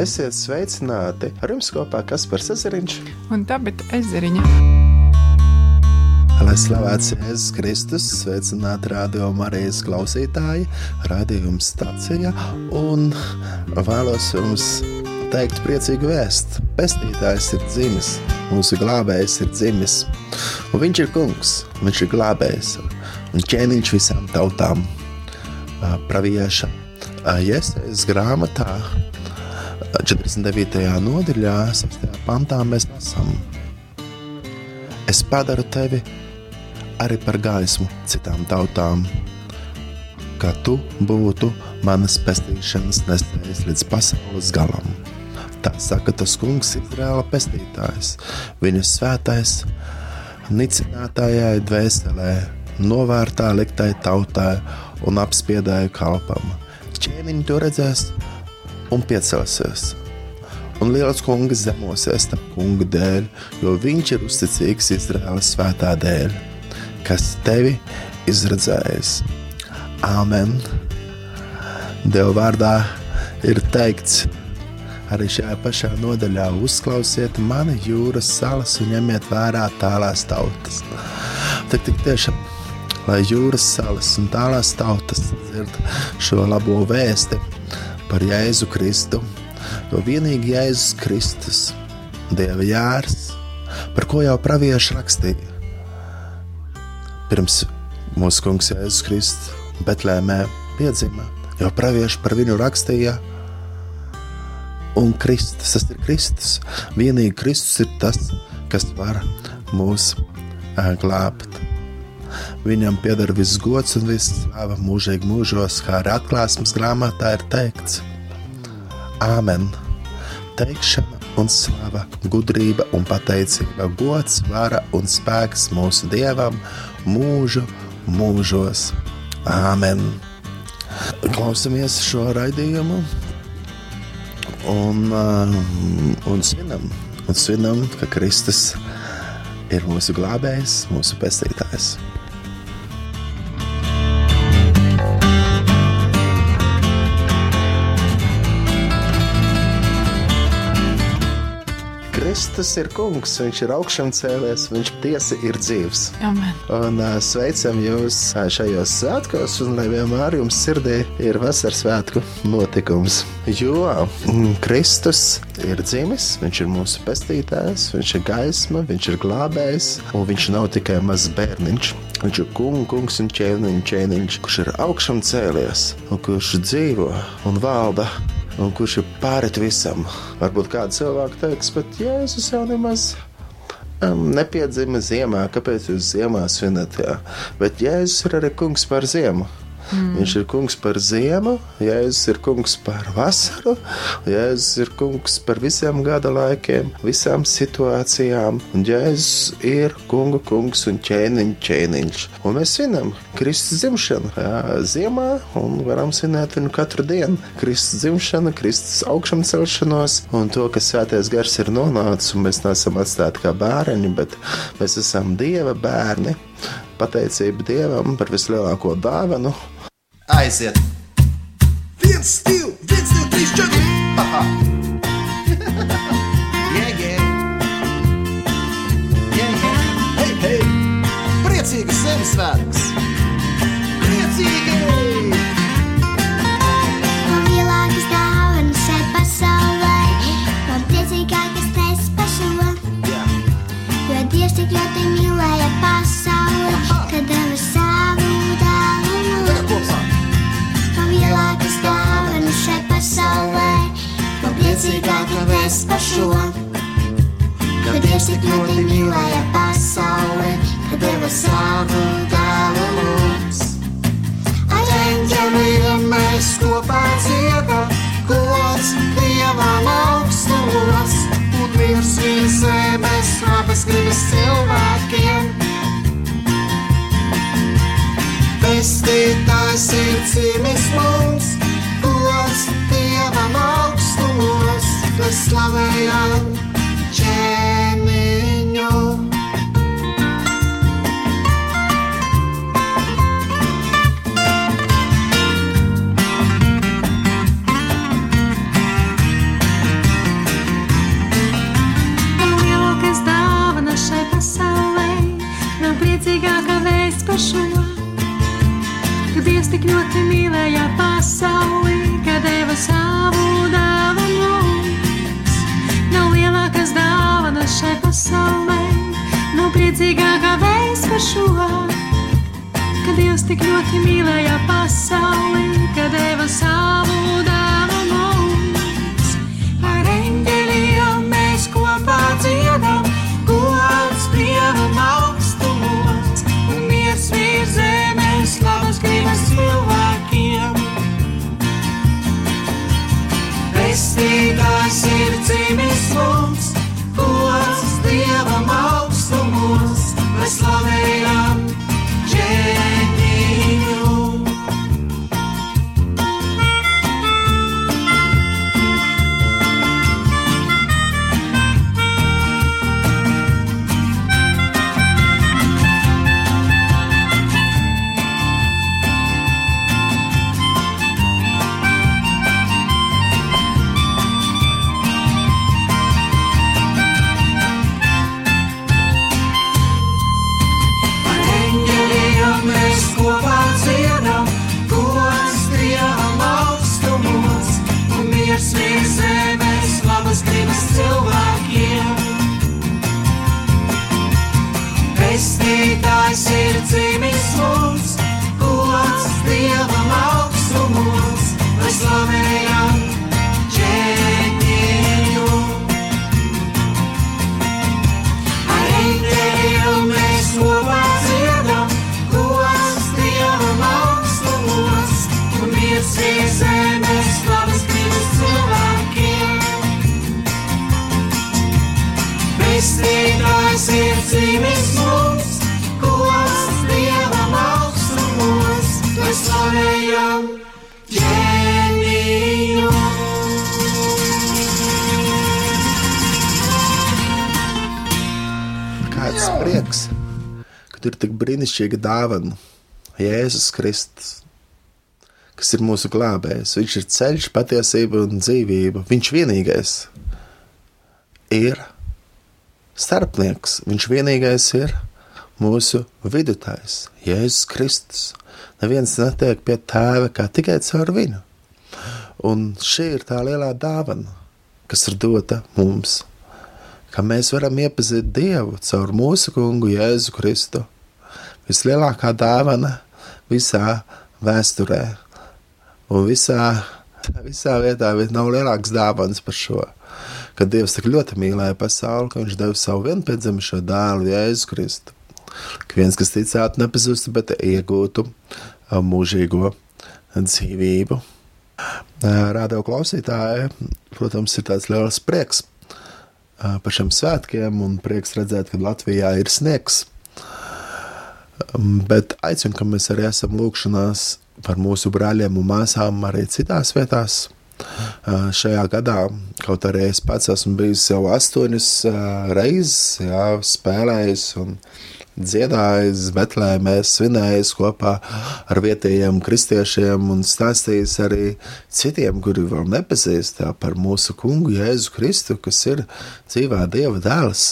Esiet sveicināti! Ar jums kopā Kaspars Ezeriņš un Tabita Ezeriņa. Lai slavēts Jēzus Kristus, sveicināti radio Marijas klausītāji, radījuma stacija un vēlos jums teikt priecīgu vēstu. Pestītājs ir dzimis, mūsu glābējs ir dzimis, un viņš ir kungs, viņš ir glābējs un ķēniņš visām tautām. Pravieša Jēzus grāmatā 49. nodaļā, 6. pantā mēs esam. Es padaru tevi arī par gaismu citām tautām, kā tu būtu manas pestīšanas nesējis līdz pasaules galam. Tā saka tas kungs, Izraēla pestītājs, viņa svētais, nicinātājai dvēselē, novērtā liktai tautai un apspiedēju kalpam. Ķēniņi to redzēs un piecelsies. Un liels kungs zemosies tam kunga dēļ, jo viņš ir uzticīgs Izraēlas svētā dēļ, kas tevi izredzējis. Āmen! Dieva vārdā ir teikts, arī šajā pašā nodaļā uzklausiet mani jūras salas un ņemiet vērā tālās tautas. Tad tik tiešām, lai jūras salas un tālās tautas dzird šo labo vēsti par Jēzu Kristu, jo vienīgi Jēzus Kristus, Dieva jārs, par ko jau pravieši rakstīja. Pirms mūsu kungs Jēzus Kristus Betlēmē piedzima, jau pravieši par viņu rakstīja. Un Kristus, tas ir Kristus. Vienīgi Kristus ir tas, kas var mūs glābt. Viņam pieder viss gods un viss slava mūžīgi mūžos, kā arī atklāsmes grāmatā ir teikts. Āmen! Teikšana un slava, gudrība un pateicība, gods, vara un spēks mūsu dievam mūžu mūžos. Āmen! Klausamies šo raidījumu un, un svinam, un svinam, ka Kristus ir mūsu glābējs, mūsu pestītājs. Kristus ir kungs, viņš ir augšām cēlies, viņš tiesi ir dzīvs. Amen. Un uh, sveicam jūs šajos svētkos, un lai vienmēr jums sirdī ir vasaras svētku notikums. Jo mm, Kristus ir dzimis, viņš ir mūsu pestītājs, viņš ir gaisma, viņš ir glābējs, un viņš nav tikai mazs bērniņš. Viņš ir kungs, kungs un ķēniņš, ķēniņš, kurš ir augšām cēlies, un kurš dzīvo un valda un kurš ir pāri visam. Varbūt kāds cilvēks teiks, bet Jēzus jau nemaz um, nepiedzima ziemā, kāpēc jūs ziemā svinat? Jā? Bet Jēzus ir arī kungs par ziemu. Mm. Viņš ir kungs par ziemu, Jēzus ir kungs par vasaru, Jēzus ir kungs par visiem gada laikiem, visām situācijām. Un Jēzus ir kungu kungs un ķēniņš, ķēniņš. Un mēs svinam Kristus dzimšanu jā, ziemā un varam svinēt viņu katru dienu. Kristus dzimšanu, Kristus augšām celšanos un to, ka svētais gars ir nonācis un mēs neesam atstāti kā bērni, bet mēs esam Dieva bērni pateicība Dievam par vislielāko dāvanu. Aiziet! Viens, divi, viens, divi, trīs, četri! Aha! yeah, yeah! Yeah, yeah! Hei, hei! Priecīgas Ziemassvētkus! Šai pasaulē, man priecīgākas tas pašo. Yeah. Jo Dievs tik ļoti mīlēja šo. Ka Dievs tik ļoti mīlēja pasauli, ka deva savu dēlu mums. Ar eņģeļiem mēs kopā dziedam, gods Dievam augstumos, un virs šīs zemes labas gribas cilvēkiem. Pestītājs ir cīmis mums, gods Dievam augstumos, Dievs slavējā ķēniņu. Priecīgākā vēsts par šo, ka Dievs tik ļoti mīlēja pasauli, ka deva savu dāvanu. Pasaulē, nav priecīgākā vēsts par šo. Kad Dievs tik ļoti mīlēja pasauli, kad deva savu dāvu Pestītājs ir dzīvis mums, gods Dievam augstumos, lai slavējam ģēniju. Kāds prieks, ka tur ir tik brīnišķīga dāvana, Jēzus Kristus, kas ir mūsu glābējs. Viņš ir ceļš, patiesība un dzīvība. Viņš vienīgais ir starpnieks. Viņš vienīgais ir mūsu vidutājs, Jēzus Kristus. Neviens netiek pie tēva kā tikai caur viņu. Un šī ir tā lielā dāvana, kas ir dota mums ka mēs varam iepazīt Dievu caur mūsu kungu Jēzu Kristu. Vislielākā dāvana visā vēsturē. Un visā, visā vietā nav lielāks dāvans par šo. Kad Dievs tik ļoti mīlēja pasauli, ka Viņš deva savu vienpiedzimušo dēlu Jēzu Kristu. Ka viens, kas ticētu, nepazustu, bet iegūtu mūžīgo dzīvību. Radio klausītāji, protams, ir tāds liels prieks par šiem svētkiem un prieks redzēt, ka Latvijā ir sniegs. Um, Bet aicinu, ka mēs arī esam lūgšanās par mūsu brāļiem un māsām arī citās vietās. Uh, Šajā gadā, kaut arī es pats esmu bijis jau astoņas uh, reizes, jā, spēlējis un dziedājis, Betlēmē, svinējis kopā ar vietējiem kristiešiem un stāstījis arī citiem, kuri vēl nepazīst par mūsu kungu Jēzu Kristu, kas ir dzīvā Dieva dēls,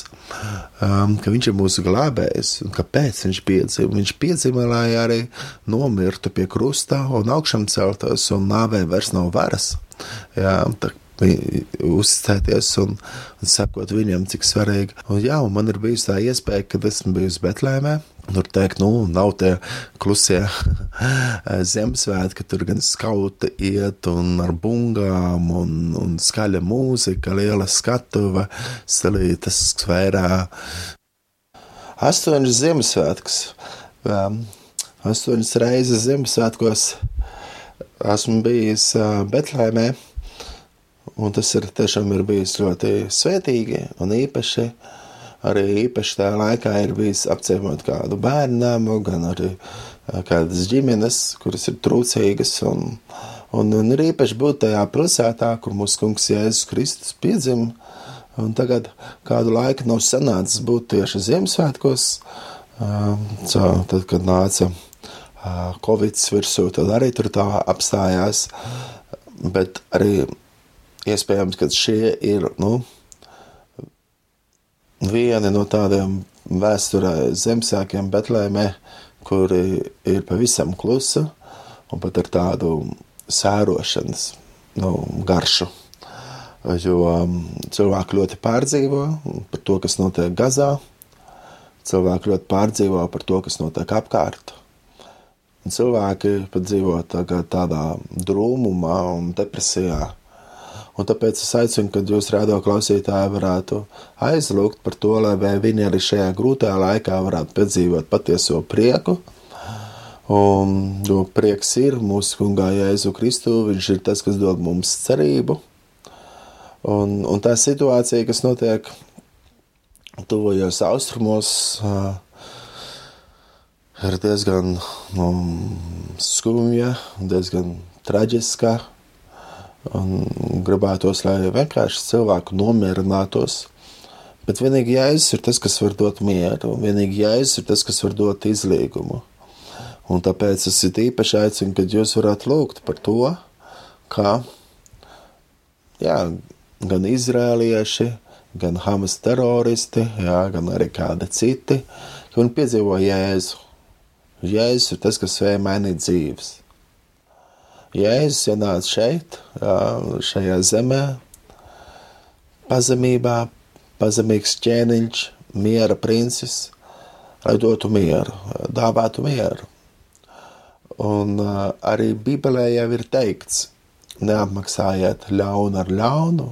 um, ka viņš ir mūsu glābējs un kāpēc viņš piedzima. Viņš piedzima, lai arī nomirtu pie krusta un augšām celtos un nāvē vairs nav varas. Jā, tā, uzticēties un, un sakot viņam, cik svarīgi. Un, jā, un man ir bijusi tā iespēja, kad esmu bijusi Betlēmē. Tur teikt, nu, nav tie klusie Ziemassvētki, tur gan skauti iet un ar bungām un, un skaļa mūzika, liela skatuve, stilītas svērā. Astoņas Ziemassvētkus. Um, astoņas reizes Ziemassvētkos esmu bijis uh, Betlēmē. Un tas ir tiešām ir bijis ļoti svētīgi un īpaši. Arī īpaši tajā laikā ir bijis apciemot kādu bērnu gan arī ā, kādas ģimenes, kuras ir trūcīgas. Un, un, un ir īpaši būt tajā pilsētā, kur mūsu kungs Jēzus Kristus piedzima. Un tagad kādu laiku nav sanācis būt tieši Ziemassvētkos. So, Tad, kad nāca ā, Covid virsū, tad arī tur tā apstājās. Bet arī iespējams, ka šie ir nu, vieni no tādiem vēsturē Ziemassvētkiem Betlēmē, kuri ir pavisam klusi un pat ar tādu sērošanas nu, garšu. Jo um, cilvēki ļoti pārdzīvo par to, kas notiek Gazā. Cilvēki ļoti pārdzīvo par to, kas notiek apkārt. Cilvēki pat dzīvo tādā drūmumā un depresijā. Un tāpēc es aicinu, kad jūs rādo klausītāji varētu aizlūgt par to, lai viņi arī šajā grūtajā laikā varētu piedzīvot patieso prieku. Un, jo prieks ir mūsu kungā Jēzu Kristu, viņš ir tas, kas dod mums cerību. Un, un tā situācija, kas notiek tuvojos austrumos, ir diezgan nu, skumja, diezgan traģiska. Un gribētos, lai vienkārši cilvēku nomierinātos. Bet vienīgi Jēzus ir tas, kas var dot mieru, un vienīgi Jēzus ir tas, kas var dot izlīgumu. Un tāpēc es īpaši aicinu, kad jūs varat lūgt par to, ka jā, gan izrēlieši, gan Hamas teroristi, jā, gan arī kādi citi, ka viņi piedzīvo Jēzu. Jēzus ir tas, kas spēj mainīt dzīves. Jēzus ienāca šeit, šajā zemē, pazemībā, pazemīgs ķēniņš, miera princis, lai dotu mieru, dāvātu mieru. Un arī Bībelē jau ir teikts, neapmaksājiet ļaunu ar ļaunu,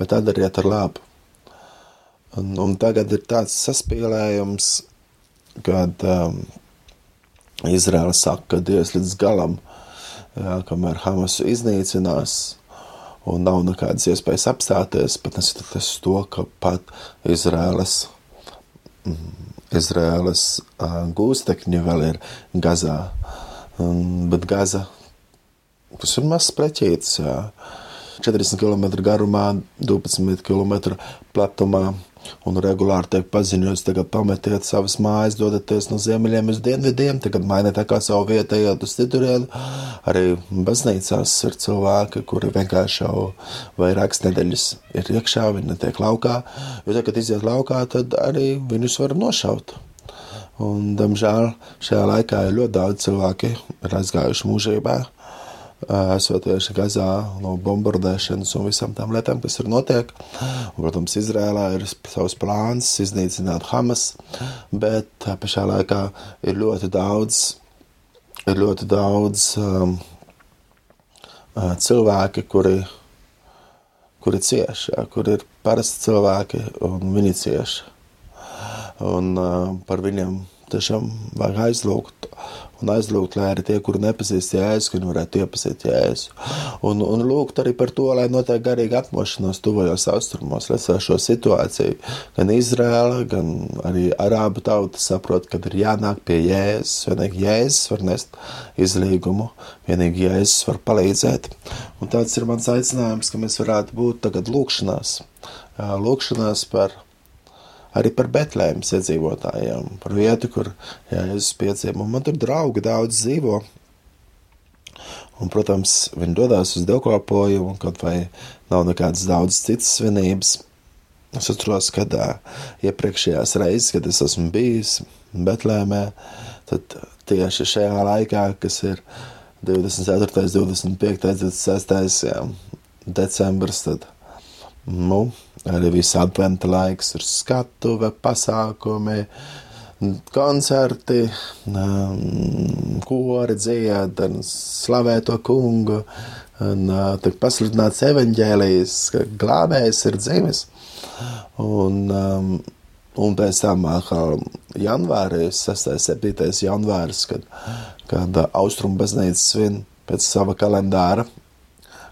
bet atdariet ar labu. Un, un tagad ir tāds saspīlējums, kad um, Izraela saka, ka Dievs līdz galam jā, kamēr Hamasu iznīcinās. Un nav nekādas iespējas apstāties, pat neskatoties to, ka pat Izraēlas, mm, Izraēlas gūstekņi vēl ir Gazā. Bet Gaza, tas ir mazs pleķītis, jā. 40 km garumā, 12 km platumā un regulāri tiek paziņots, tagad pametiet savas mājas, dodaties no ziemeļiem uz dienvidiem, tagad mainiet kā savu vietu, ejot uz citurienu. Arī baznīcās ir cilvēki, kuri vienkārši jau vairākas nedēļas ir iekšā, viņi netiek laukā, jo tagad, iziet laukā, tad arī viņus var nošaut. Un, diemžēl šajā laikā ir ļoti daudz cilvēki, ir aizgājuši mūžībā esot tieši Gazā no bombardēšanas un visām tām lietām, kas ir notiek. Un, protams, Izrēlā ir savs plāns iznīcināt Hamas, bet tā pašā laikā ir ļoti daudz, ir ļoti daudz um, cilvēki, kuri, kuri cieš, ja, kuri ir parasti cilvēki un viņi cieš. Un uh, par viņiem tiešām vajag aizlūgt un aizlūgt, lai arī tie, kuri nepazīst jēzu, viņi varētu iepazīt jēzu. Un, un lūgt arī par to, lai notiek garīga atmošanās tuvajos austrumos, lai šo situāciju gan Izrēla, gan arī Arābu tauta saprot, ka ir jānāk pie jēzus. Vienīgi jēzus var nest izlīgumu, vienīgi jēzus var palīdzēt. Un tāds ir mans aicinājums, ka mēs varētu būt tagad lūkšanās, lūkšanās par arī par Betlēmas iedzīvotājiem, par vietu, kur Jēzus piedzima. Man tur draugi daudz dzīvo. Un, protams, viņi dodas uz dievkalpojumu, kaut vai nav nekādas daudzas citas svinības. Es atceros, kad iepriekšējās reizes, kad es esmu bijis Betlēmē, tad tieši šajā laikā, kas ir 24., 25., 26. Jā, decembris, tad Nu, arī viss adventa laiks ir skatuve, pasākumi, koncerti, um, kori dzied, slavē to kungu, un uh, tiek pasludināts evaņģēlijas, ka glābējs ir dzimis. Un, um, un pēc tam atkal janvārī, 6. 7. janvāris, kad, kad Austrumu baznīca svin pēc sava kalendāra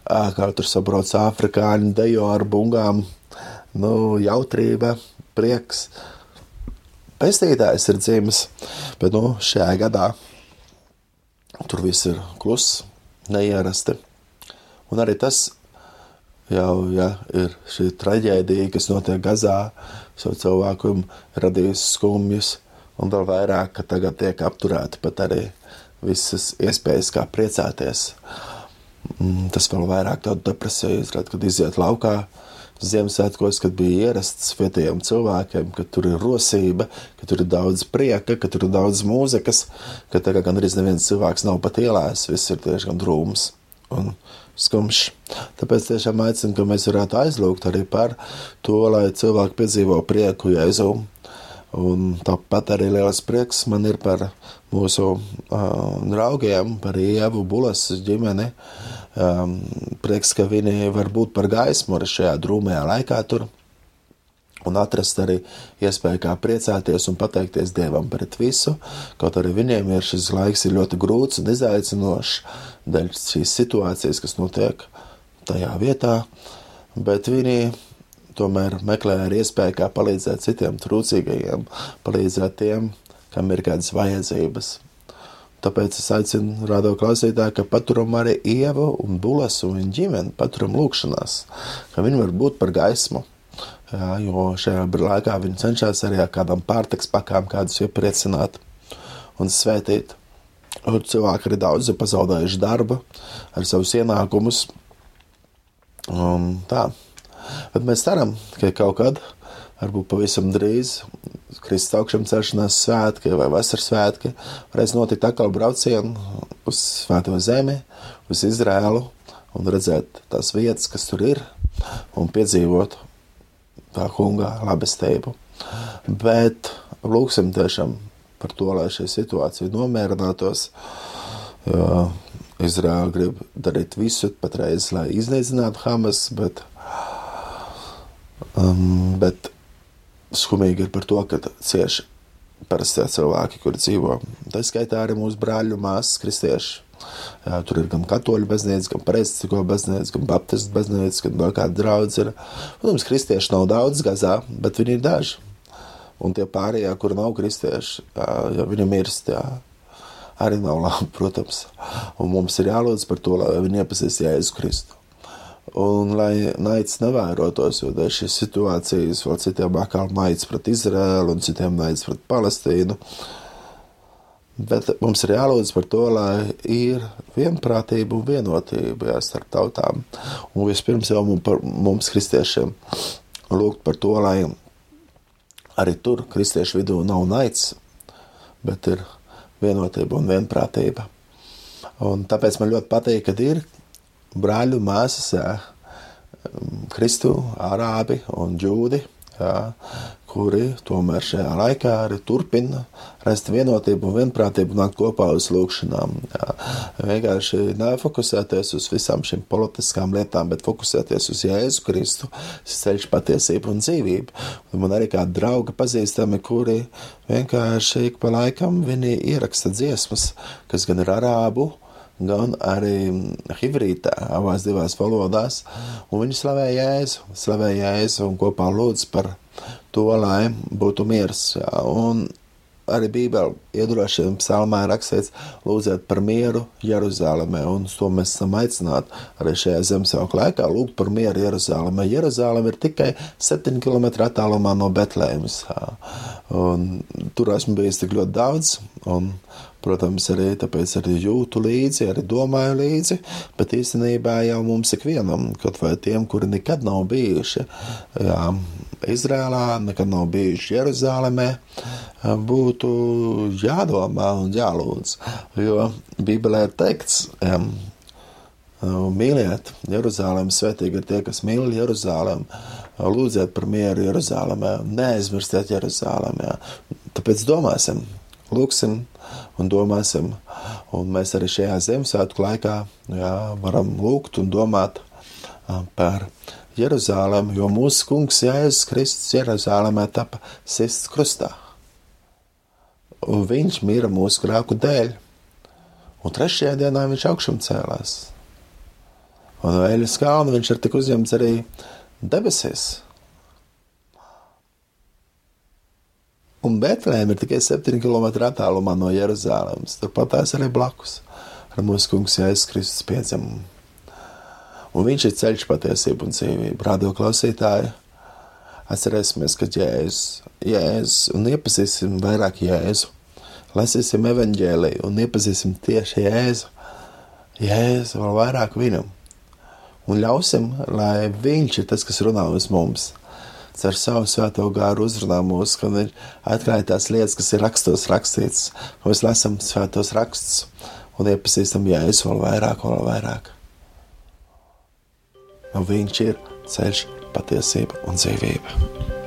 kā tur sabrauc afrikāņi, dejo ar bungām, nu, jautrība, prieks. Pestītājs ir dzimis, bet nu, šajā gadā tur viss ir kluss, neierasti. Un arī tas jau ja, ir šī traģēdija, kas notiek Gazā, savu cilvēku radījusi skumjas, un vēl vairāk, ka tagad tiek apturēta pat arī visas iespējas, kā priecāties. Uh, tas vēl vairāk tādu depresiju izrada, kad iziet laukā, Ziemassvētkos, kad bija ierasts vietējiem cilvēkiem, ka tur ir rosība, ka tur ir daudz prieka, ka tur ir daudz mūzikas, ka tā kā gan arī neviens cilvēks nav pat ielēs, viss ir tiešām drūms un skumjš. Tāpēc tiešām aicinu, ka mēs varētu aizlūgt arī par to, lai cilvēki piedzīvo prieku Jēzu. Un tāpat arī liels prieks man ir par mūsu uh, draugiem, par Ievu Bulas ģimeni. Um, prieks, ka viņi var būt par gaismu arī šajā drūmajā laikā tur un atrast arī iespēju kā priecāties un pateikties Dievam par visu, kaut arī viņiem ir šis laiks ir ļoti grūts un izaicinošs dēļ šīs situācijas, kas notiek tajā vietā, bet viņi tomēr meklē arī iespēju kā palīdzēt citiem trūcīgajiem, palīdzēt tiem, kam ir kādas vajadzības. Tāpēc es aicinu rādo klausītāju, ka paturam arī Ievu un Bulas un viņa ģimeni, paturam lūkšanās, ka viņi var būt par gaismu Jā, jo šajā laikā viņi cenšas arī ar kādām pārtiks pakām kādus iepriecināt un svētīt. Un cilvēki arī daudz ir pazaudējuši darbu, ar savus ienākumus. Un tā. Bet mēs ceram, ka kaut kad, varbūt pavisam drīz, Kristus augšām celšanās svētki vai vasaras svētki, varēs notikt atkal braucienu uz Svēto zemi, uz Izrēlu un redzēt tās vietas, kas tur ir, un piedzīvot tā kunga labestību. Bet lūksim tiešām par to, lai šī situācija nomierinātos. Jo Izraela grib darīt visu patreiz, lai iznīcinātu Hamas, bet, um, bet skumīgi ir par to, ka cieši parastie cilvēki, kuri dzīvo. Tā skaitā arī mūsu brāļu māsas, kristieši. Jā, tur ir gan katoļu baznīca, gan prestisko baznīca, gan baptistu baznīca, gan vēl kāda draudz ir. Protams, kristieši nav daudz gazā, bet viņi ir daži. Un tie pārējie, kuri nav kristieši, ja viņi mirst, jā, arī nav labi, protams. Un mums ir jālūdz par to, lai viņi iepazīst Jēzu Kristu. Un lai naids nevērotos, jo šīs situācijas vēl citiem atkal naids pret Izraēlu un citiem naids pret Palestīnu. Bet mums ir jālūdz par to, lai ir vienprātība un vienotība jā, starp tautām. Un vispirms jau mums, mums kristiešiem, lūgt par to, lai arī tur kristiešu vidū nav naids, bet ir vienotība un vienprātība. Un tāpēc man ļoti patīk, kad ir brāļu māsas, Kristu, arābi un džūdi, kuri tomēr šajā laikā arī turpina rast vienotību un vienprātību nākt kopā uz lūkšanām. Jā. Vienkārši nefokusēties uz visām šīm politiskām lietām, bet fokusēties uz Jēzu Kristu, ceļš patiesību un dzīvību. Un man arī kādi draugi pazīstami, kuri vienkārši ik pa laikam viņi ieraksta dziesmas, kas gan ir arābu, gan arī hibrītā, abās divās valodās, un viņi slavē Jēzu, slavē Jēzu un kopā lūdz par to, lai būtu miers. Un arī Bībelē iedrošina psalmā rakstīts, lūdziet par mieru Jeruzalemē, un to mēs esam aicināti arī šajā Ziemassvētku laikā lūgt par mieru Jeruzalemē. Jeruzaleme ir tikai 7 km attālumā no Betlēmas. Tur esmu bijis tik ļoti daudz, un, protams, arī tāpēc arī jūtu līdzi, arī domāju līdzi, bet īstenībā jau mums ikvienam, kaut vai tiem, kuri nekad nav bijuši, jā, Izrēlā, nekad nav bijuši Jeruzalemē, būtu jādomā un jālūdz. Jo Bībelē ir teikts, um, mīliet Jeruzalem, svētīgi ir tie, kas mīl Jeruzalem, lūdziet par mieru Jeruzalemē, neaizmirstiet Jeruzalemē. Tāpēc domāsim, lūksim un domāsim, un mēs arī šajā Ziemassvētku laikā jā, varam lūgt un domāt par Jeruzālēm, jo mūsu kungs Jēzus Kristus Jeruzālēmē tapa sists krustā. Un viņš mira mūsu grēku dēļ, un trešajā dienā viņš augšām cēlās. Un no eļas kalna viņš ir tik uzņemts arī debesīs. Un Betlēma ir tikai 7 km attālumā no Jeruzālēmas. Turpat tās arī blakus ar mūsu kungs Jēzus Kristus piedzimumu un viņš ir ceļš, patiesība un dzīvība. Radio klausītāji, atcerēsimies, ka Jēzus, Jēzus un iepazīsim vairāk Jēzu, lasīsim evaņģēliju un iepazīsim tieši Jēzu, Jēzu vēl vairāk viņam. un ļausim, lai Viņš ir tas, kas runā uz mums. Ar savu svēto gāru uzrunā mūs, kad ir atklāja tās lietas, kas ir rakstos rakstīts. Mēs lasām svētos rakstus un iepazīstam Jēzu vēl vairāk un vēl vairāk. Un viņš ir ceļš, patiesība un dzīvība.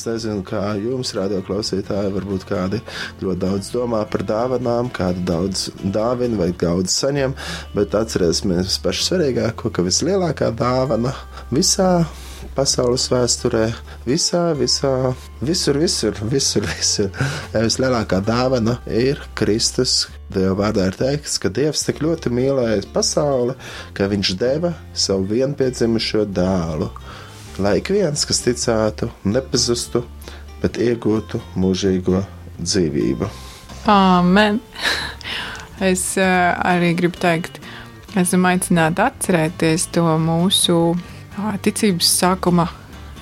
Es nezinu, kā jums, radio klausītāji, varbūt kādi ļoti daudz domā par dāvanām, kādu daudz dāvina vai daudz saņem, bet atcerēsimies pašu svarīgāko, ka vislielākā dāvana visā pasaules vēsturē, visā, visā, visur, visur, visur, visur. Vislielākā dāvana ir Kristus. Dieva vārdā ir teikts, ka Dievs tik ļoti mīlēja pasauli, ka Viņš deva savu vienpiedzimušo dēlu lai ik viens, kas ticētu, nepazustu, bet iegūtu mūžīgo dzīvību. Amen! Es uh, arī gribu teikt, esam aicināti atcerēties to mūsu ticības sākuma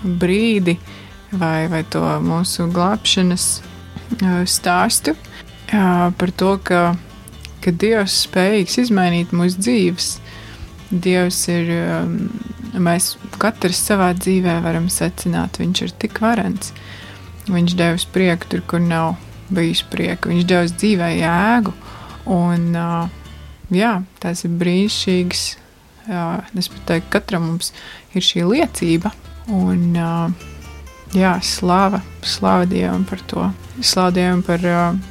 brīdi vai, vai to mūsu glābšanas stāstu par to, ka, ka Dievs spējīgs izmainīt mūsu dzīves. Dievs ir mēs katrs savā dzīvē varam secināt, viņš ir tik varants. Viņš devis prieku tur, kur nav bijis prieka. Viņš devis dzīvē jēgu. Un, jā, tas ir brīnišķīgs. Es pat teiktu, katram mums ir šī liecība. Un, jā, slava, slava Dievam par to. Slava Dievam par,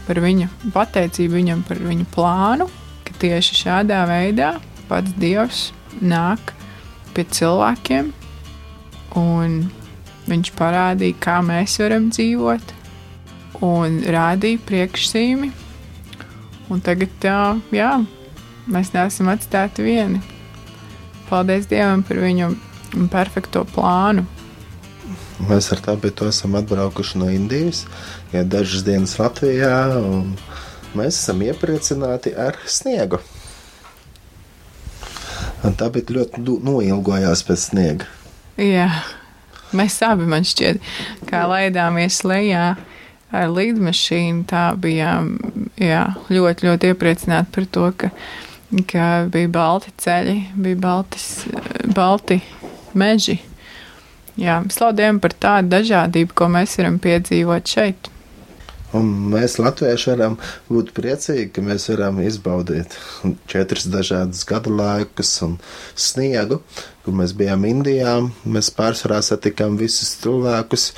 par viņa pateicību, viņam par viņa plānu, ka tieši šādā veidā pats Dievs nāk pie cilvēkiem, un viņš parādīja, kā mēs varam dzīvot, un rādīja priekšsīmi. Un tagad, jā, mēs neesam atstāti vieni. Paldies Dievam par viņu perfekto plānu. Mēs ar tādu esam atbraukuši no Indijas, ja dažas dienas Latvijā, un mēs esam iepriecināti ar sniegu. Un tā bija ļoti noilgojās pēc sniega. Jā, mēs abi, man šķiet, kā laidāmies lejā ar lidmašīnu, tā bijām jā, ļoti, ļoti iepriecināti par to, ka, ka bija balti ceļi, bija baltis, balti meži. Jā, slaudējam par tādu dažādību, ko mēs varam piedzīvot šeit. Un mēs, Latvieši, varam būt priecīgi, ka mēs varam izbaudīt četrus dažādus gadu laikus un sniegu. Kad mēs bijām Indijā, mēs pārsvarā satikām visus cilvēkus,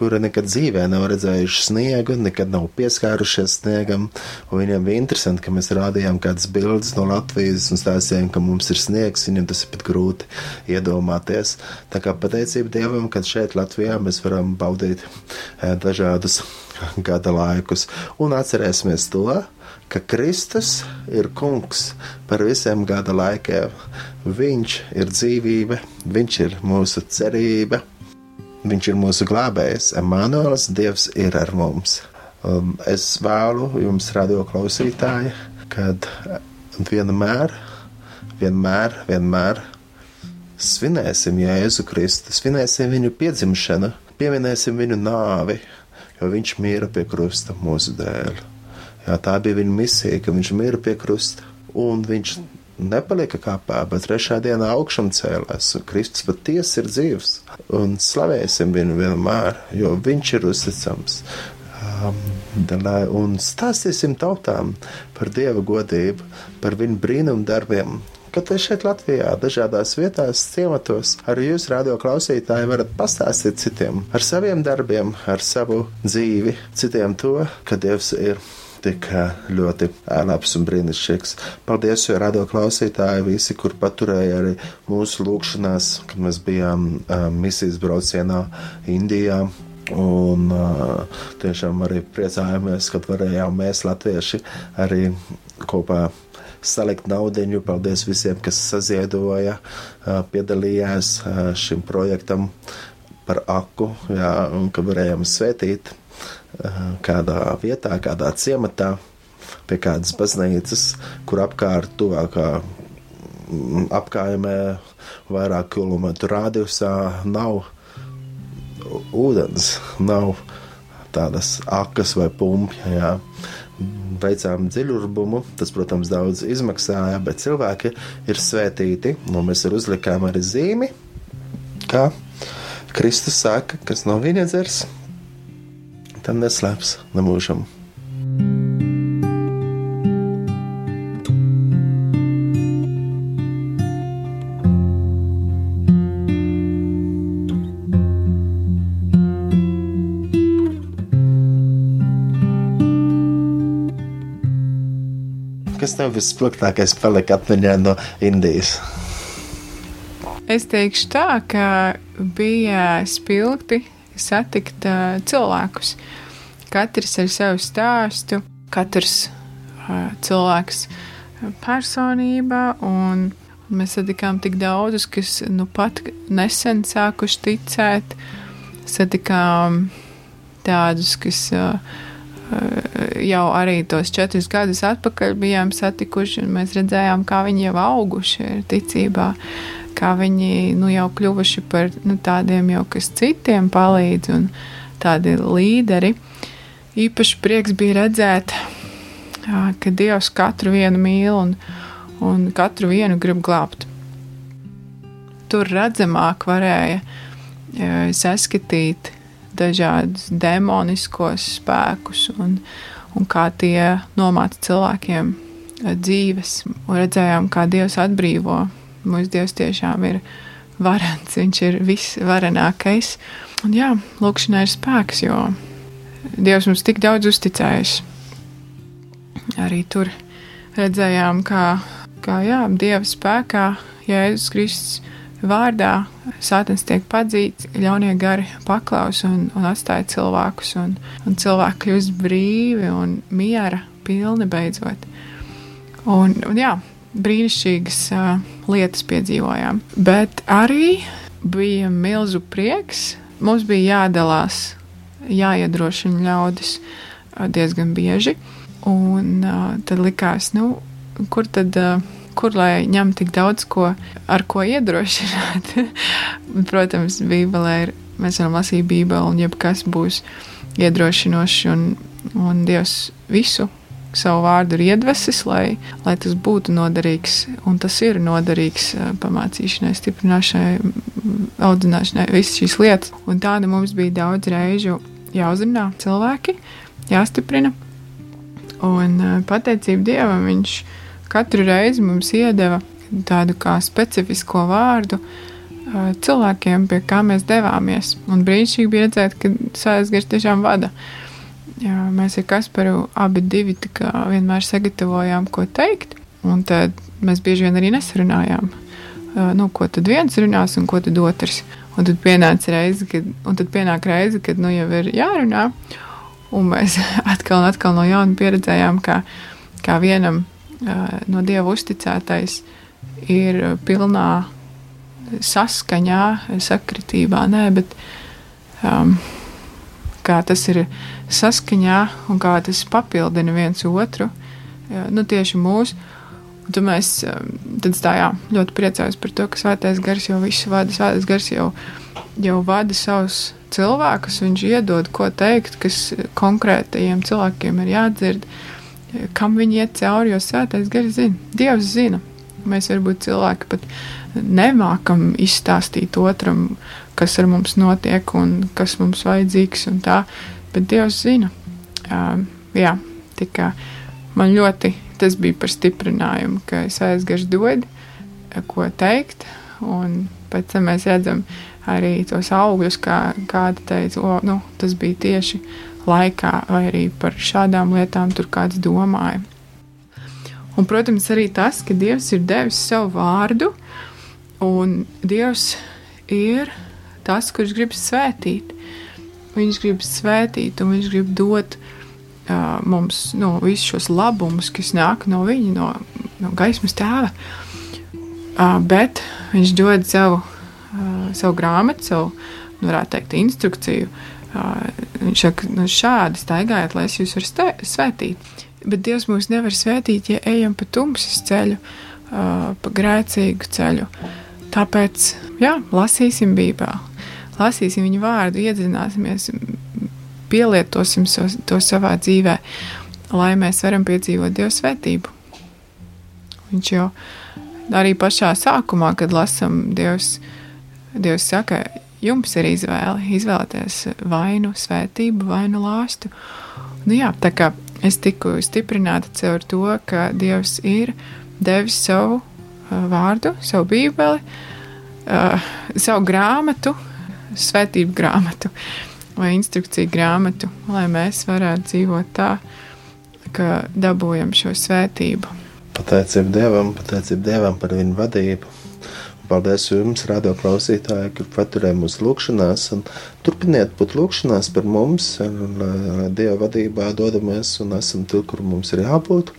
kuri nekad dzīvē nav redzējuši sniegu, nekad nav pieskārušies sniegam. Viņiem bija interesanti, ka mēs rādījām kādas bildes no Latvijas un stāstījām, ka mums ir sniegs. Viņiem tas ir pat grūti iedomāties. Tā kā pateicība Dievam, ka šeit Latvijā mēs varam baudīt eh, dažādus gada laikus un atcerēsimies to, ka Kristus ir kungs par visiem gada laikiem. Viņš ir dzīvība, viņš ir mūsu cerība. Viņš ir mūsu glābējs, Emanuēls, Dievs ir ar mums. Um, es vēlu jums, radio klausītāji, kad vienmēr, vienmēr, vienmēr svinēsim Jēzu Kristu, svinēsim viņu piedzimšanu, pieminēsim viņu nāvi, jo viņš mīra pie krusta mūsu dēļ. Jā, tā bija viņa misija, ka viņš mīra pie krusta, un viņš nepalika kāpā, bet trešā dienā augšām cēlās, Kristus patiesi ir dzīvs. Un slavēsim viņu vienmēr, jo viņš ir uzticams. Un stāstīsim tautām par Dieva godību, par viņu brīnumu darbiem, Kad jūs šeit Latvijā, dažādās vietās, ciematos, arī jūs, radio klausītāji, varat pastāstīt citiem ar saviem darbiem, ar savu dzīvi, citiem to, ka Dievs ir tik ļoti labs un brīnišķīgs. Paldies, jo radio klausītāji visi, kur paturēja arī mūsu lūgšanās, kad mēs bijām uh, misijas braucienā Indijā. Un uh, tiešām arī priecājamies, ka varējām mēs, latvieši, arī kopā salikt naudu. Paldies visiem, kas saziedoja, piedalījās šim projektam par aku, jā, un ka varējām svētīt kādā vietā, kādā ciematā, pie kādas baznīcas, kur apkārt tuvākā apkaimē vairāk kilometru radiusā nav ūdens, nav tādas akas vai pumpja. Jā. Veicām dziļurbumu, tas, protams, daudz izmaksāja, bet cilvēki ir svētīti, un mēs arī uzlikām arī zīmi, kā Kristus saka, kas no viņa dzers, tad neslēps nemūžam. Kas tev vispilgtākais palika atmiņā no Indijas? Es teikšu tā, ka bija spilgti satikt uh, cilvēkus. Katrs ar savu stāstu, katrs uh, cilvēks personībā, un mēs satikām tik daudzus, kas nu pat nesen sākuši ticēt, satikām tādus, kas uh, jau arī tos četrus gadus atpakaļ bijām satikuši, un mēs redzējām, kā viņi jau auguši ir ticībā. Uh, kā viņi nu, jau kļuvuši par nu, tādiem jau kas citiem palīdz un tādi līderi. Īpaši prieks bija redzēt, ka Dievs katru vienu mīl un, un katru vienu grib glābt. Tur redzamāk varēja saskatīt dažādus demoniskos spēkus un, un kā tie nomāca cilvēkiem dzīves. Un redzējām, kā Dievs atbrīvo Mūsu Dievs tiešām ir varants, Viņš ir visvarenākais. Un jā, lūkšanai ir spēks, jo Dievs mums tik daudz uzticējis. Arī tur redzējām, kā, kā jā, Dieva spēkā, Jēzus Kristus vārdā sātens tiek padzīts, ļaunie gari paklaus un, un atstāja cilvēkus, un, un cilvēki kļūst brīvi un miera pilni beidzot. Un, un jā, brīnišķīgas uh, lietas piedzīvojām. Bet arī bija milzu prieks. Mums bija jādalās, jāiedrošina ļaudis uh, diezgan bieži. Un uh, tad likās, nu, kur tad, uh, kur lai ņem tik daudz ko, ar ko iedrošināt. Protams, Bībelē ir, mēs varam lasīt Bībeli, un jebkas būs iedrošinošs, un, un Dievs visu savu vārdu ir iedvesis, lai, lai tas būtu noderīgs. Un tas ir noderīgs eh, pamācīšanai, stiprināšanai, audzināšanai, visas šīs lietas. Un tāda mums bija daudz reižu jāuzrunā cilvēki, jāstiprina. Un eh, pateicība Dievam viņš katru reizi mums iedeva tādu kā specifisko vārdu eh, cilvēkiem, pie kā mēs devāmies. Un brīnišķīgi bija redzēt, ka Sāļas tiešām vada. Jā, mēs ar Kasparu abi divi vienmēr sagatavojām, ko teikt. Un tad mēs bieži vien arī nesarunājām, nu, ko tad viens runās un ko tad otrs. Un tad pienāca reize, kad, pienāk reize, kad nu, jau ir jārunā. Un mēs atkal un atkal no jauna pieredzējām, kā, kā vienam no dieva uzticētais ir pilnā saskaņā, sakritībā, nē, bet um, kā tas ir saskaņā un kā tas papildina viens otru, nu, tieši mūsu. Tad mēs tad tā, jā, ļoti priecājos par to, ka Svētais Gars jau visu vada. Svētais Gars jau, jau vada savus cilvēkus, viņš iedod, ko teikt, kas konkrētajiem cilvēkiem ir jādzird, kam viņi iet cauri, jo Svētais Gars zina, Dievs zina. Mēs varbūt cilvēki pat nemākam izstāstīt otram, kas ar mums notiek un kas mums vajadzīgs un tā bet Dievs zina. Uh, jā, tika, man ļoti tas bija par stiprinājumu, ka es aizgāju dod, ko teikt, un pēc tam mēs redzam arī tos augļus, kā kāda teica, o, nu, tas bija tieši laikā, vai arī par šādām lietām tur kāds domāja. Un, protams, arī tas, ka Dievs ir devis savu vārdu, un Dievs ir tas, kurš grib svētīt. Viņš grib svētīt un viņš grib dot uh, mums nu, visus šos labumus, kas nāk no viņa, no, no gaismas tēva. Uh, bet viņš dod savu, uh, savu grāmatu, savu, nu, varētu teikt, instrukciju. Uh, viņš saka, nu, šādi staigājiet, lai es jūs varu svētīt. Bet Dievs mūs nevar svētīt, ja ejam pa tumsas ceļu, uh, pa grēcīgu ceļu. Tāpēc, jā, lasīsim Bībeli lasīsim viņu vārdu, iedzināsimies, pielietosim to savā dzīvē, lai mēs varam piedzīvot Dieva svētību. Viņš jau arī pašā sākumā, kad lasām Dievs, Dievs saka, jums ir izvēle, izvēlēties vainu svētību, vainu lāstu. Nu jā, tā kā es tiku stiprināta caur to, ka Dievs ir devis savu uh, vārdu, savu bībeli, uh, savu grāmatu, svētību grāmatu vai instrukciju grāmatu, lai mēs varētu dzīvot tā, ka dabūjam šo svētību. Pateicību Dievam, pateicību Dievam par viņu vadību. Paldies jums, radio klausītāji, ka paturējāt mūsu lūgšanās. Turpiniet būt lūgšanās par mums, un Dieva vadībā dodamies un esam tur, kur mums ir jābūt.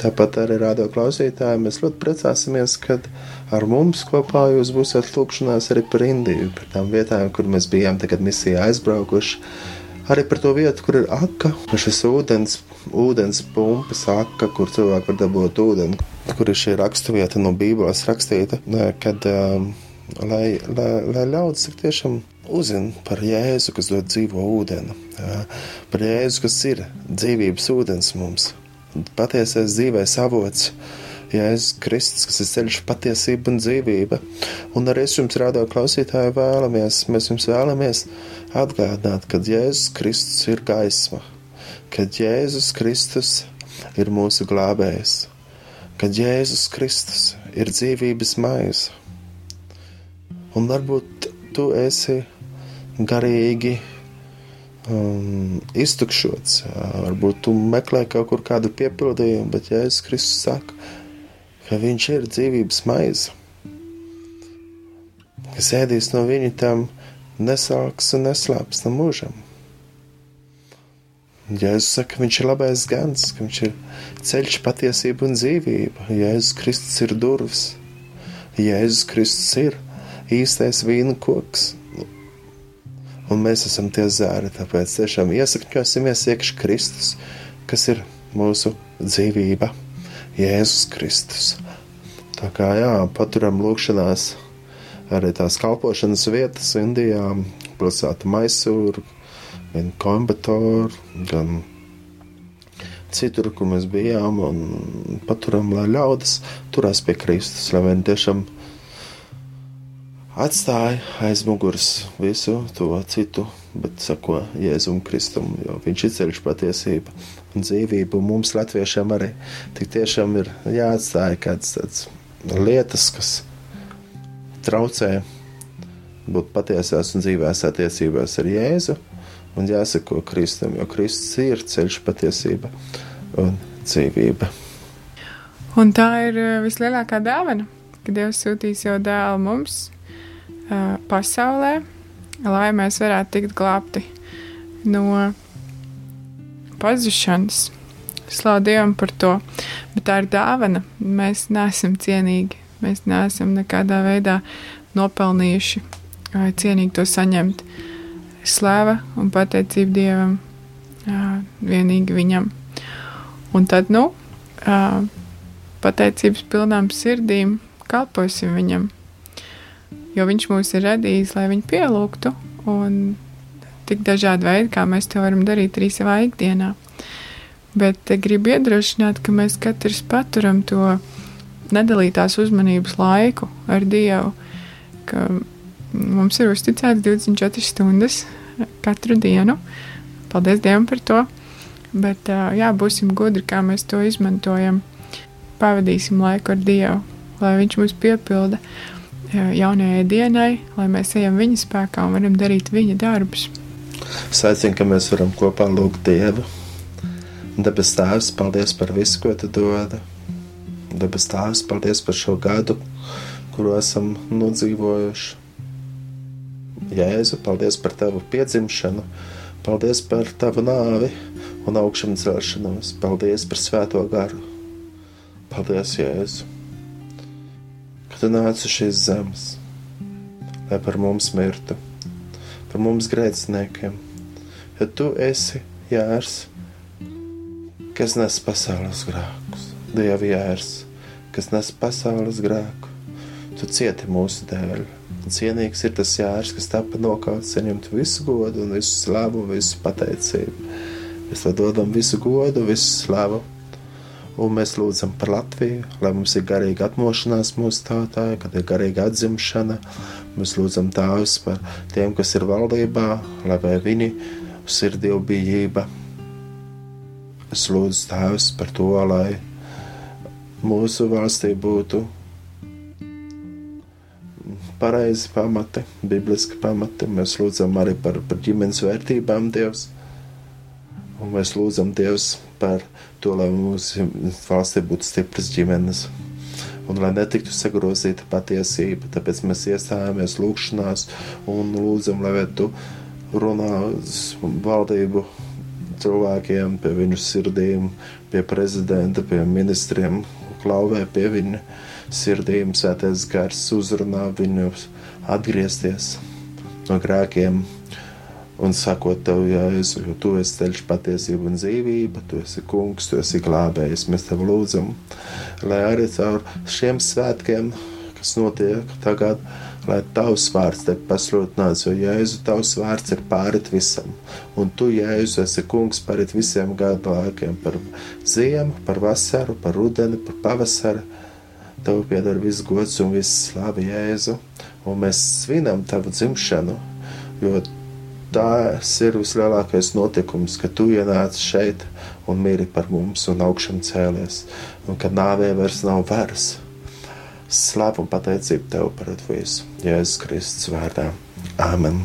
Tāpat arī radio klausītāji mēs ļoti priecāsimies, kad ar mums kopā jūs būsiet lūkšanās arī par Indiju, par tām vietām, kur mēs bijām tagad misijā aizbraukuši. Arī par to vietu, kur ir aka, šis ūdens, ūdens pumpas aka, kur cilvēki var dabūt ūdeni, kur ir šī raksturvieta no Bībeles rakstīta, kad, um, lai, lai, lai ļaudis tiešām uzzina par Jēzu, kas dod dzīvo ūdeni, par Jēzu, kas ir dzīvības ūdens mums, patiesais dzīvēs avots. Jēzus Kristus, kas ir ceļš, patiesība un dzīvība. Un arī es jums rādīju, klausītāji, vēlamies, mēs jums vēlamies atgādināt, ka Jēzus Kristus ir gaisma, ka Jēzus Kristus ir mūsu glābējs, ka Jēzus Kristus ir dzīvības maize. Un varbūt tu esi garīgi um, iztukšots, varbūt tu meklē kaut kur kādu piepildījumu, bet Jēzus Kristus saka, ka viņš ir dzīvības maize, kas ēdīs no viņa tam nesāks un neslāps no mūžam. Jēzus saka, ka viņš ir labais gans, ka viņš ir ceļš, patiesība un dzīvība. Jēzus Kristus ir durvis, Jēzus Kristus ir īstais vīna koks. Un mēs esam tie zāri, tāpēc tiešām iesakņosimies iekšā Kristus, kas ir mūsu dzīvība. Jēzus Kristus. Tā kā jā, paturam lūkšanās arī tās kalpošanas vietas Indijā, pilsēta Maisūra, gan Kombatoru, gan citur, kur mēs bijām, un paturam, lai ļaudis turās pie Kristus, lai viņi tiešām atstāja aiz muguras visu to citu, bet sako Jēzum Kristum, jo viņš ir ceļš patiesība un dzīvība, un mums latviešiem arī tik tiešām ir jāatstāja kāds tāds lietas, kas traucē būt patiesās un dzīvēs attiecībās ar Jēzu, un jāsako Kristum, jo Kristus ir ceļš patiesība un dzīvība. Un tā ir eh, vislielākā dāvana, ka Dievs sūtīs jau dēlu mums, pasaulē, lai mēs varētu tikt glābti no pazušanas. Slavu Dievam par to, bet tā ir dāvana. Mēs neesam cienīgi, mēs neesam nekādā veidā nopelnījuši vai cienīgi to saņemt. Slava un pateicība Dievam, vienīgi Viņam. Un tad, nu, pateicības pilnām sirdīm kalposim Viņam jo viņš mūs ir radījis, lai viņu pielūgtu, un tik dažādi veidi, kā mēs to varam darīt arī savā ikdienā. Bet gribu iedrošināt, ka mēs katrs paturam to nedalītās uzmanības laiku ar Dievu, ka mums ir uzticēts 24 stundas katru dienu. Paldies Dievam par to! Bet jā, būsim gudri, kā mēs to izmantojam. Pavadīsim laiku ar Dievu, lai Viņš mūs piepilda jaunajai dienai, lai mēs ejam viņa spēkā un varam darīt viņa darbus. Es aicinu, ka mēs varam kopā lūgt Dievu. Debes Tēvs, paldies par visu, ko Tu dod. Debes Tēvs, paldies par šo gadu, kuru esam nodzīvojuši. Jēzu, paldies par Tavu piedzimšanu, paldies par Tavu nāvi un augšām celšanos. Paldies par Svēto garu. Paldies, Jēzu! Tu nāci šīs zemes, lai par mums mirtu, par mums grēciniekiem, jo tu esi jērs, kas nes pasaules grēkus, Dieva jērs, kas nes pasaules grēku. Tu cieti mūsu dēļ. Cienīgs ir tas jērs, kas tapa nokauts, saņemt visu godu un visu slavu un visu pateicību. Mēs to dodam visu godu, visu slavu un mēs lūdzam par Latviju, lai mums ir garīga atmošanās mūsu tautā, kad ir garīga atzimšana. Mēs lūdzam Tēvs par tiem, kas ir valdībā, lai viņi ir dievbijība. Es lūdzu Tēvs par to, lai mūsu valstī būtu pareizi pamati, bibliski pamati. Mēs lūdzam arī par, par ģimenes vērtībām Dievs. Un mēs lūdzam Dievs par to, lai mūsu valstī būtu stipras ģimenes. Un lai netiktu sagrozīta patiesība, tāpēc mēs iestājāmies lūgšanās un lūdzam, lai tu runā valdību cilvēkiem, pie viņu sirdīm, pie prezidenta, pie ministriem, klauvē pie viņu sirdīm, svētais gars uzrunā viņus atgriezties no grēkiem un sakot tev, Jēzu, jo tu esi ceļš, patiesība un dzīvība, tu esi kungs, tu esi glābējs. Mēs tev lūdzam, lai arī caur šiem svētkiem, kas notiek tagad, lai tavs vārds te pasludināts, jo Jēzu tavs vārds ir pārit visam. Un tu, Jēzu, esi kungs pārit visiem gadu laikiem, par ziemu, par vasaru, par rudeni, par pavasaru. Tev pieder viss gods un viss slavi Jēzu, un mēs svinam tavu dzimšanu, jo tas ir vislielākais notikums, ka tu ienāc šeit un miri par mums un augšām cēlies, un ka nāvē vairs nav varas. Slavu un pateicību tev par visu, Jēzus Kristus vārdā. Āmen!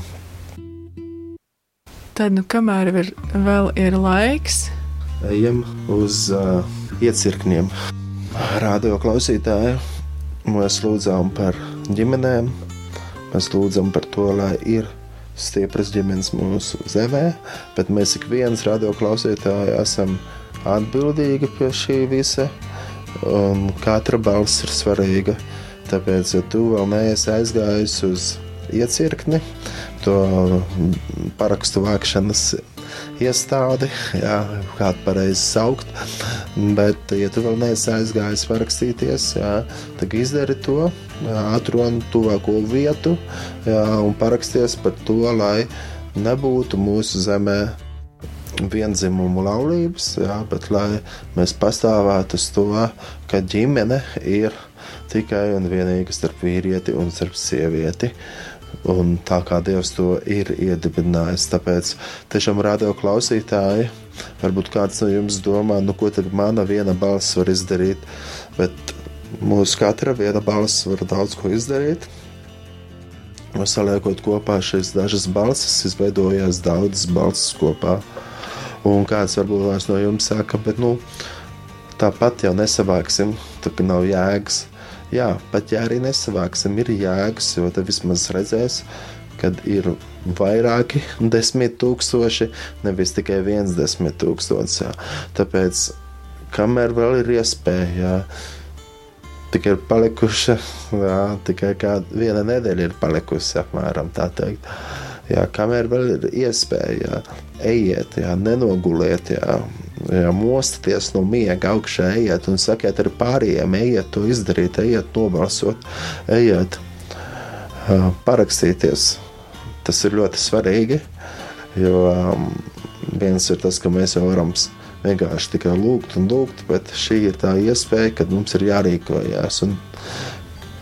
Tad, nu, kamēr ir, vēl ir laiks, ejam uz uh, iecirkņiem. Radio klausītāji, mēs lūdzām par ģimenēm, mēs lūdzam par to, lai ir stipras ģimenes mūsu zemē, bet mēs ik viens radioklausītāji esam atbildīgi pie šī visa, un katra balss ir svarīga. Tāpēc, ja tu vēl neesi aizgājis uz iecirkni, to parakstu vākšanas iestādi, jā, kādu pareizi saukt. Bet, ja tu vēl neesi aizgājis parakstīties, jā, tad izdari to, atrod tuvāko vietu un paraksties par to, lai nebūtu mūsu zemē vienzimumu laulības, jā, bet lai mēs pastāvētu uz to, ka ģimene ir tikai un vienīgi starp vīrieti un starp sievieti. Un tā kā Dievs to ir iedibinājis, tāpēc tiešām radio klausītāji, varbūt kāds no jums domā, nu ko tad mana viena balss var izdarīt, bet mūsu katra viena balss var daudz ko izdarīt. Saliekot kopā šīs dažas balsis, izveidojās daudzas balsis kopā. Un kāds varbūt no jums saka, bet nu, tāpat jau nesavāksim, tā kā nav jēgas. Jā, pat ja arī nesavāksim, ir jēgas, jo tad vismaz redzēs, kad ir vairāki desmit tūkstoši, nevis tikai viens desmit tūkstošs. Jā. Tāpēc, kamēr vēl ir iespēja, jā, tikai ir palikuša, jā, tikai kāda viena nedēļa ir palikusi apmēram tā teikt. Jā, kamēr vēl ir iespēja, jā, ejiet, jā, nenoguliet, jā, jā, mostieties no miega augšā, ejiet un sakiet ar pārējiem, ejiet to izdarīt, ejiet nobalsot, ejiet parakstīties. Tas ir ļoti svarīgi, jo viens ir tas, ka mēs jau varam vienkārši tikai lūgt un lūgt, bet šī ir tā iespēja, kad mums ir jārīkojas. Un,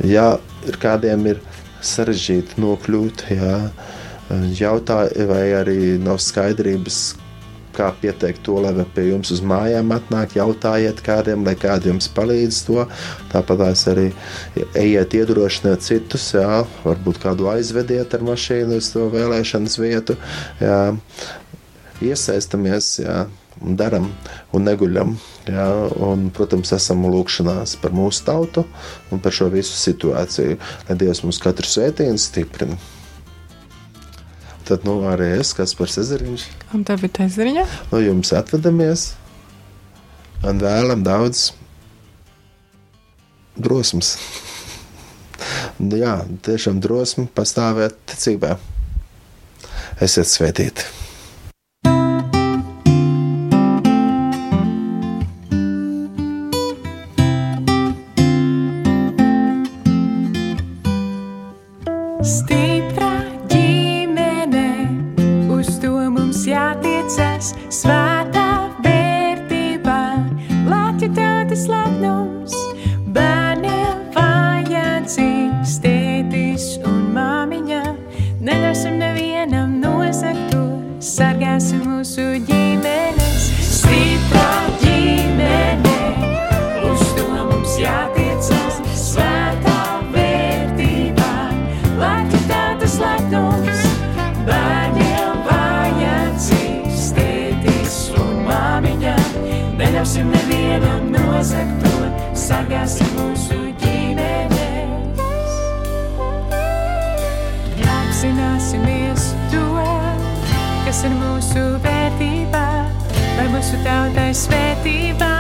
ja ir kādiem ir sarežģīti nokļūt, jā, jautāja, vai arī nav skaidrības, kā pieteikt to, lai pie jums uz mājām atnāk, jautājiet kādiem, lai kādi jums palīdz to. Tāpat arī ejiet iedrošināt citus, jā, varbūt kādu aizvediet ar mašīnu uz to vēlēšanas vietu. Jā. Iesaistamies, jā, daram un neguļam. Jā, un, protams, esam lūgšanās par mūsu tautu un par šo visu situāciju, lai Dievs mums katru svētību stiprina. Tad nu, arī es, kas par ezeriņš. Un tev ir ezeriņa? No jums atvedamies un vēlam daudz drosmes. Jā, tiešām drosmi pastāvēt ticībā. Esiet svētīti! Kas ir mūsu vērtībā, lai mūsu tautai svētībā